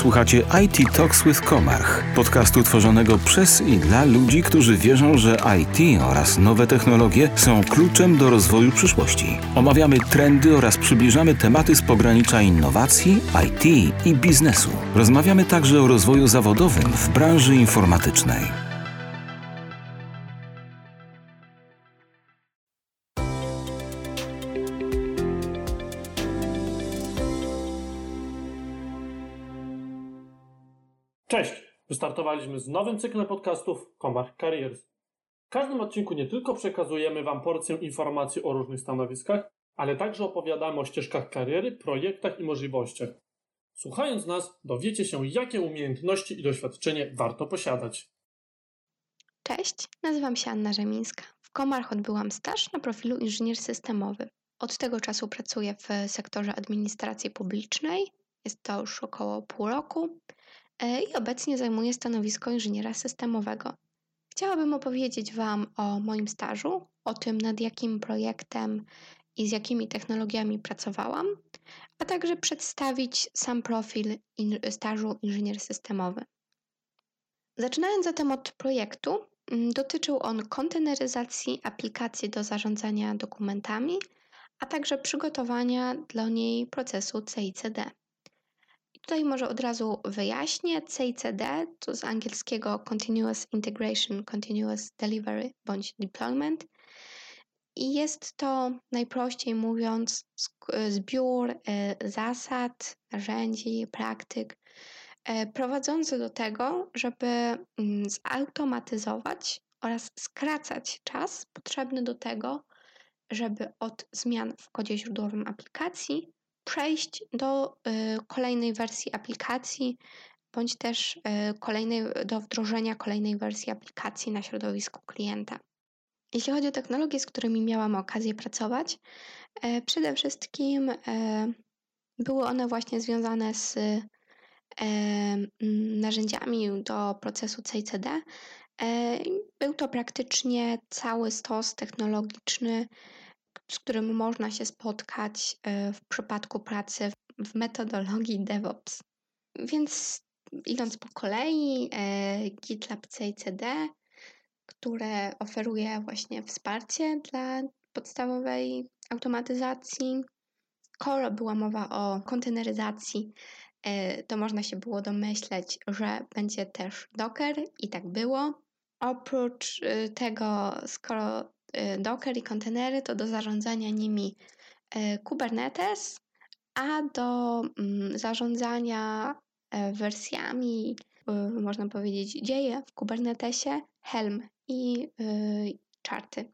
Słuchacie IT Talks with Komarch, podcastu tworzonego przez i dla ludzi, którzy wierzą, że IT oraz nowe technologie są kluczem do rozwoju przyszłości. Omawiamy trendy oraz przybliżamy tematy z pogranicza innowacji, IT i biznesu. Rozmawiamy także o rozwoju zawodowym w branży informatycznej. Cześć! Wystartowaliśmy z nowym cyklem podcastów Comarch Careers. W każdym odcinku nie tylko przekazujemy Wam porcję informacji o różnych stanowiskach, ale także opowiadamy o ścieżkach kariery, projektach i możliwościach. Słuchając nas, dowiecie się, jakie umiejętności i doświadczenie warto posiadać. Cześć, nazywam się Anna Rzemińska. W Komarch odbyłam staż na profilu inżynier systemowy. Od tego czasu pracuję w sektorze administracji publicznej. Jest to już około pół roku. E, i obecnie zajmuję stanowisko inżyniera systemowego. Chciałabym opowiedzieć Wam o moim stażu, o tym, nad jakim projektem i z jakimi technologiami pracowałam, a także przedstawić sam profil in stażu inżynier systemowy. Zaczynając zatem od projektu, mm, dotyczył on konteneryzacji aplikacji do zarządzania dokumentami, a także przygotowania dla niej procesu CICD. Tutaj może od razu wyjaśnię. CICD to z angielskiego Continuous Integration, Continuous Delivery bądź Deployment. I jest to najprościej mówiąc zbiór e, zasad, narzędzi, praktyk e, prowadzący do tego, żeby mm, zautomatyzować oraz skracać czas potrzebny do tego, żeby od zmian w kodzie źródłowym aplikacji przejść do y, kolejnej wersji aplikacji, bądź też y, kolejnej, do wdrożenia kolejnej wersji aplikacji na środowisku klienta. Jeśli chodzi o technologie, z którymi miałam okazję pracować, e, przede wszystkim były one właśnie związane z e, narzędziami do procesu CICD. Był to praktycznie cały stos technologiczny, z którym można się spotkać e, w przypadku pracy w metodologii DevOps. Więc idąc po kolei, e, GitLab CICD, które oferuje właśnie wsparcie dla podstawowej automatyzacji. Skoro była mowa o konteneryzacji, e, to można się było domyśleć, że będzie też Docker i tak było. Oprócz tego, skoro Docker i kontenery to do zarządzania nimi y, Kubernetes, a do mm, zarządzania e, wersjami, y, można powiedzieć, dzieje w Kubernetesie Helm i czarty.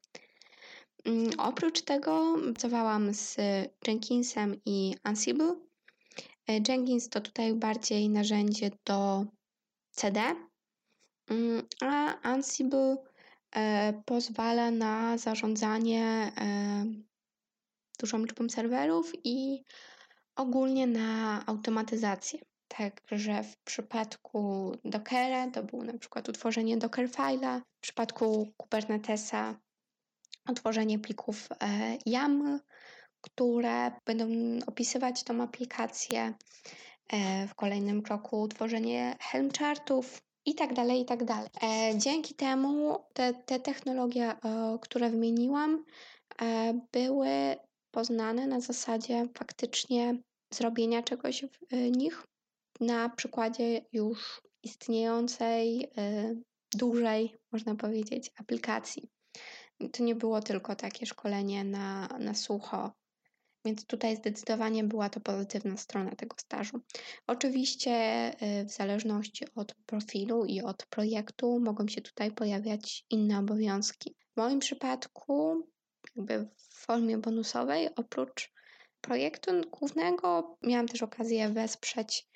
Mm, oprócz tego pracowałam z Jenkinsem i Ansible. Jenkins to tutaj bardziej narzędzie do CD, mm, a Ansible pozwala na zarządzanie e, dużą liczbą serwerów i ogólnie na automatyzację. Także w przypadku Dockera to było na przykład utworzenie Dockerfile'a, w przypadku Kubernetesa utworzenie plików e, YAML, które będą opisywać tą aplikację. W kolejnym kroku utworzenie Helm chartów, i tak dalej, i tak dalej. E, dzięki temu te, te technologie, e, które wymieniłam, e, były poznane na zasadzie faktycznie zrobienia czegoś w nich na przykładzie już istniejącej, dużej, można powiedzieć, aplikacji. To nie było tylko takie szkolenie na, na sucho więc tutaj zdecydowanie była to pozytywna strona tego stażu. Oczywiście y, w zależności od profilu i od projektu mogą się tutaj pojawiać inne obowiązki. W moim przypadku, jakby w formie bonusowej, oprócz projektu głównego, miałam też okazję wesprzeć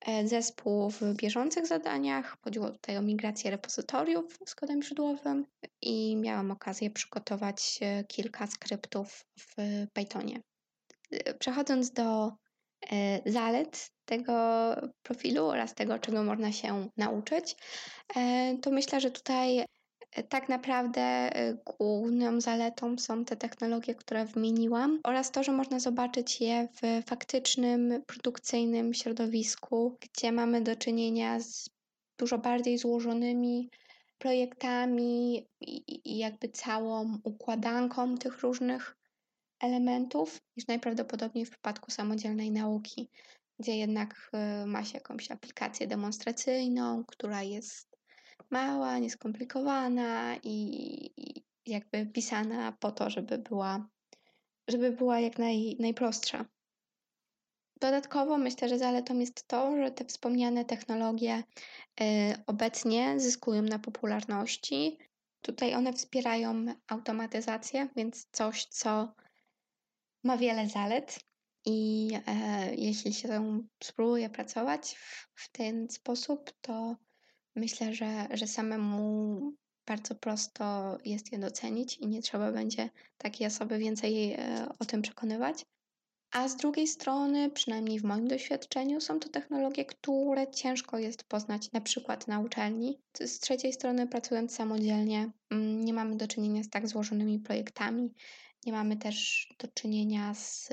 e, zespół w bieżących zadaniach. Chodziło tutaj o migrację repozytoriów z kodem źródłowym i miałam okazję przygotować e, kilka skryptów w Pythonie. Przechodząc do e, zalet tego profilu oraz tego, czego można się nauczyć, e, to myślę, że tutaj Tak naprawdę główną zaletą są te technologie, które wymieniłam oraz to, że można zobaczyć je w faktycznym, produkcyjnym środowisku, gdzie mamy do czynienia z dużo bardziej złożonymi projektami i jakby całą układanką tych różnych elementów niż najprawdopodobniej w przypadku samodzielnej nauki, gdzie jednak y, ma się jakąś aplikację demonstracyjną, która jest mała, nieskomplikowana i jakby pisana po to, żeby była, żeby była jak naj, najprostsza. Dodatkowo myślę, że zaletą jest to, że te wspomniane technologie y, obecnie zyskują na popularności. Tutaj one wspierają automatyzację, więc coś, co ma wiele zalet. I e, jeśli się spróbuje pracować w, w ten sposób, to myślę, że, że samemu bardzo prosto jest je docenić i nie trzeba będzie takiej osoby więcej e, o tym przekonywać. A z drugiej strony, przynajmniej w moim doświadczeniu, są to technologie, które ciężko jest poznać na przykład na uczelni. Z trzeciej strony, pracując samodzielnie, mm, nie mamy do czynienia z tak złożonymi projektami, nie mamy też do czynienia z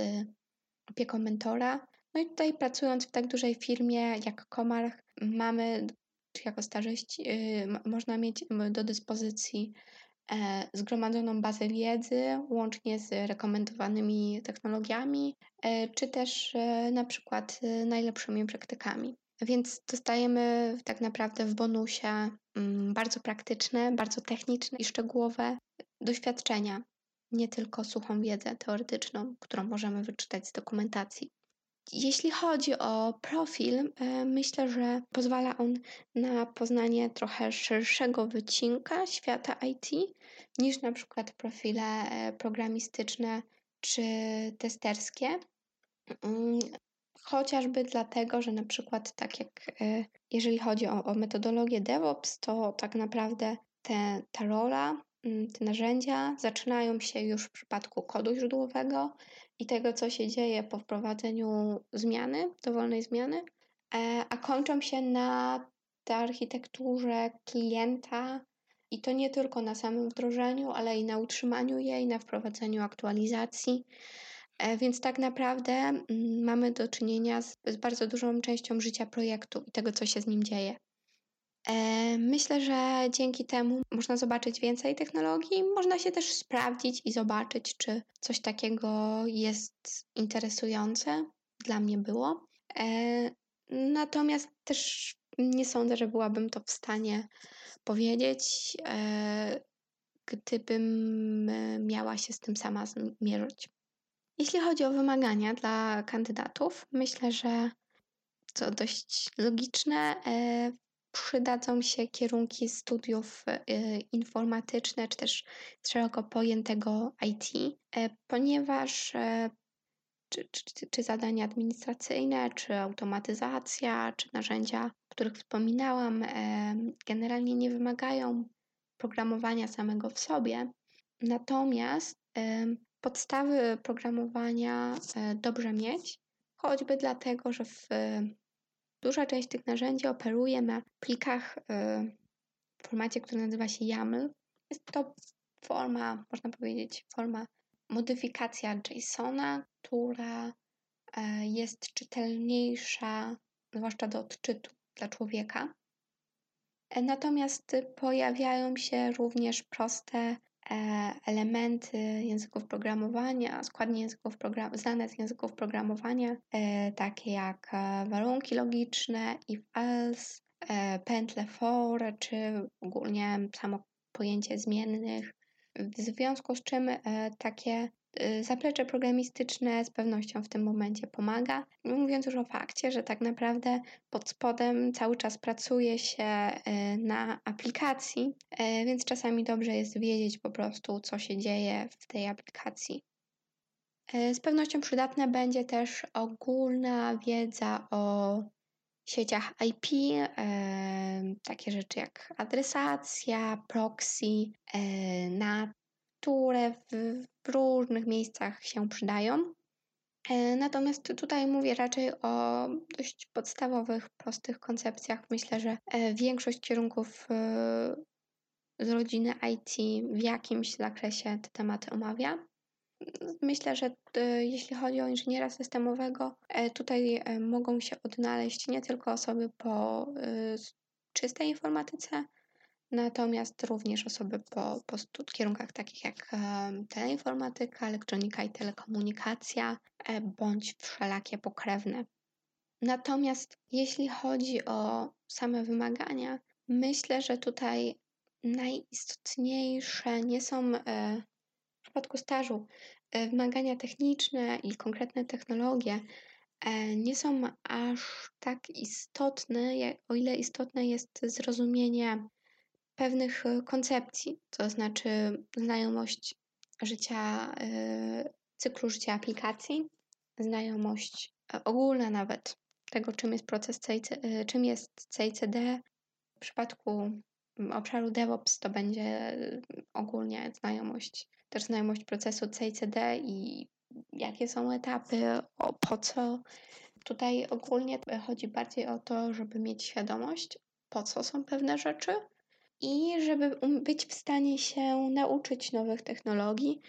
opieką mentora. No i tutaj pracując w tak dużej firmie jak Komarch, mamy, czy jako starzyści, yy, można mieć do dyspozycji zgromadzoną bazę wiedzy, łącznie z rekomendowanymi technologiami, e, czy też e, na przykład najlepszymi praktykami. Więc dostajemy tak naprawdę w bonusie mm, bardzo praktyczne, bardzo techniczne i szczegółowe doświadczenia, nie tylko suchą wiedzę teoretyczną, którą możemy wyczytać z dokumentacji. Jeśli chodzi o profil, e, myślę, że pozwala on na poznanie trochę szerszego wycinka świata IT niż na przykład profile e, programistyczne czy testerskie. Mm, chociażby dlatego, że na przykład tak jak e, jeżeli chodzi o, o metodologię DevOps, to tak naprawdę te, ta rola, te narzędzia zaczynają się już w przypadku kodu źródłowego i tego, co się dzieje po wprowadzeniu zmiany, dowolnej zmiany, e, a kończą się na tej architekturze klienta i to nie tylko na samym wdrożeniu, ale i na utrzymaniu jej, na wprowadzeniu aktualizacji. E, więc tak naprawdę mm, mamy do czynienia z, z bardzo dużą częścią życia projektu i tego, co się z nim dzieje. E, myślę, że dzięki temu można zobaczyć więcej technologii, można się też sprawdzić i zobaczyć, czy coś takiego jest interesujące. Dla mnie było. E, natomiast też nie sądzę, że byłabym to w stanie powiedzieć, e, gdybym miała się z tym sama zmierzyć. Jeśli chodzi o wymagania dla kandydatów, myślę, że co dość logiczne, przydadzą się kierunki studiów y, informatyczne, czy też szeroko pojętego IT, e, ponieważ e, czy, czy, czy, zadania administracyjne, czy automatyzacja, czy narzędzia, o których wspominałam, e, generalnie nie wymagają programowania samego w sobie. Natomiast podstawy programowania dobrze mieć, choćby dlatego, że w Duża część tych narzędzi operuje na plikach y, w formacie, który nazywa się YAML. Jest to forma, można powiedzieć, forma modyfikacja JSONa, która e, jest czytelniejsza, zwłaszcza do odczytu dla człowieka. E, natomiast pojawiają się również proste elementy języków programowania, składnie języków program- znane z języków programowania, e, takie jak e, warunki logiczne, if else, pętle for, czy ogólnie samo pojęcie zmiennych. W związku z czym takie zaplecze programistyczne z pewnością w tym momencie pomaga. Mówiąc już o fakcie, że tak naprawdę pod spodem cały czas pracuje się y, na aplikacji, y, więc czasami dobrze jest wiedzieć po prostu, co się dzieje w tej aplikacji. Z pewnością przydatna będzie też ogólna wiedza o sieciach IP, takie rzeczy jak adresacja, proxy, NAT, które w, różnych miejscach się przydają. E, natomiast tutaj mówię raczej o dość podstawowych, prostych koncepcjach. Myślę, że e, większość kierunków e, z rodziny IT w jakimś zakresie te tematy omawia. Myślę, że jeśli chodzi o inżyniera systemowego, tutaj mogą się odnaleźć nie tylko osoby po czystej informatyce, natomiast również osoby po, po kierunkach takich jak teleinformatyka, elektronika i telekomunikacja, e, bądź wszelakie pokrewne. Natomiast jeśli chodzi o same wymagania, myślę, że tutaj najistotniejsze nie są w przypadku stażu E, wymagania techniczne i konkretne technologie e, nie są aż tak istotne, o ile istotne jest zrozumienie pewnych e, koncepcji, to znaczy znajomość życia, cyklu życia aplikacji, znajomość ogólna nawet tego, czym jest proces CIC, czym jest CICD. W przypadku obszaru DevOps to będzie ogólnie znajomość też znajomość procesu CICD i jakie są etapy, o, po co. Tutaj ogólnie chodzi bardziej o to, żeby mieć świadomość, po co są pewne rzeczy i żeby um, być w stanie się nauczyć nowych technologii.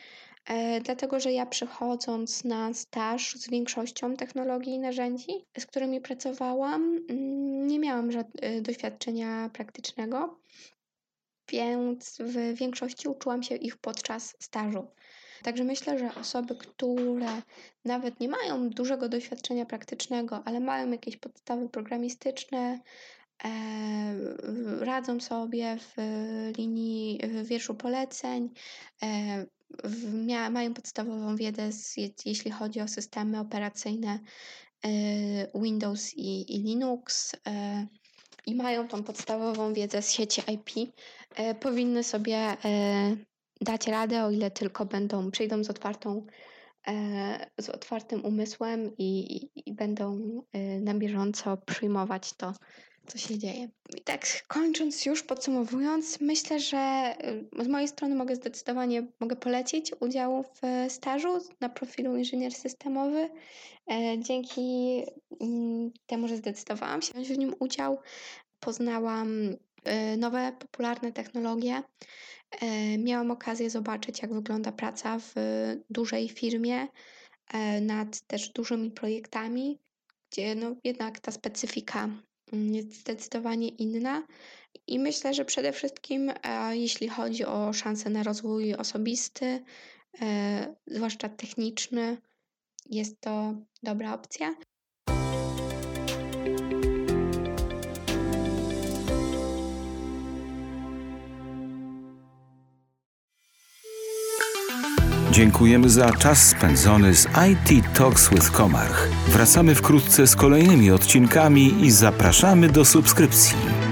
E, dlatego, że ja przychodząc na staż z większością technologii i narzędzi, z którymi pracowałam, mm, nie miałam żadnego doświadczenia praktycznego więc w większości uczyłam się ich podczas stażu. Także myślę, że osoby, które nawet nie mają dużego doświadczenia praktycznego, ale mają jakieś podstawy programistyczne, e, radzą sobie w linii w wierszu poleceń, e, mają podstawową wiedzę, jeśli chodzi o systemy operacyjne e, Windows i, i Linux. E, i mają tą podstawową wiedzę z sieci IP, e, powinny sobie e, dać radę, o ile tylko będą, przyjdą z otwartą e, z otwartym umysłem i, i, i będą na bieżąco przyjmować to, co się dzieje. I tak kończąc już, podsumowując, myślę, że z mojej strony mogę zdecydowanie mogę polecić udział w stażu na profilu inżynier systemowy. Dzięki mm, temu, że zdecydowałam się wziąć w nim udział, poznałam y, nowe, popularne technologie. E, miałam okazję zobaczyć, jak wygląda praca w dużej firmie e, nad też dużymi projektami, gdzie no jednak ta specyfika jest zdecydowanie inna. I myślę, że przede wszystkim, e, jeśli chodzi o szanse na rozwój osobisty, zwłaszcza techniczny, jest to dobra opcja. Dziękujemy za czas spędzony z IT Talks with Komarch. Wracamy wkrótce z kolejnymi odcinkami i zapraszamy do subskrypcji.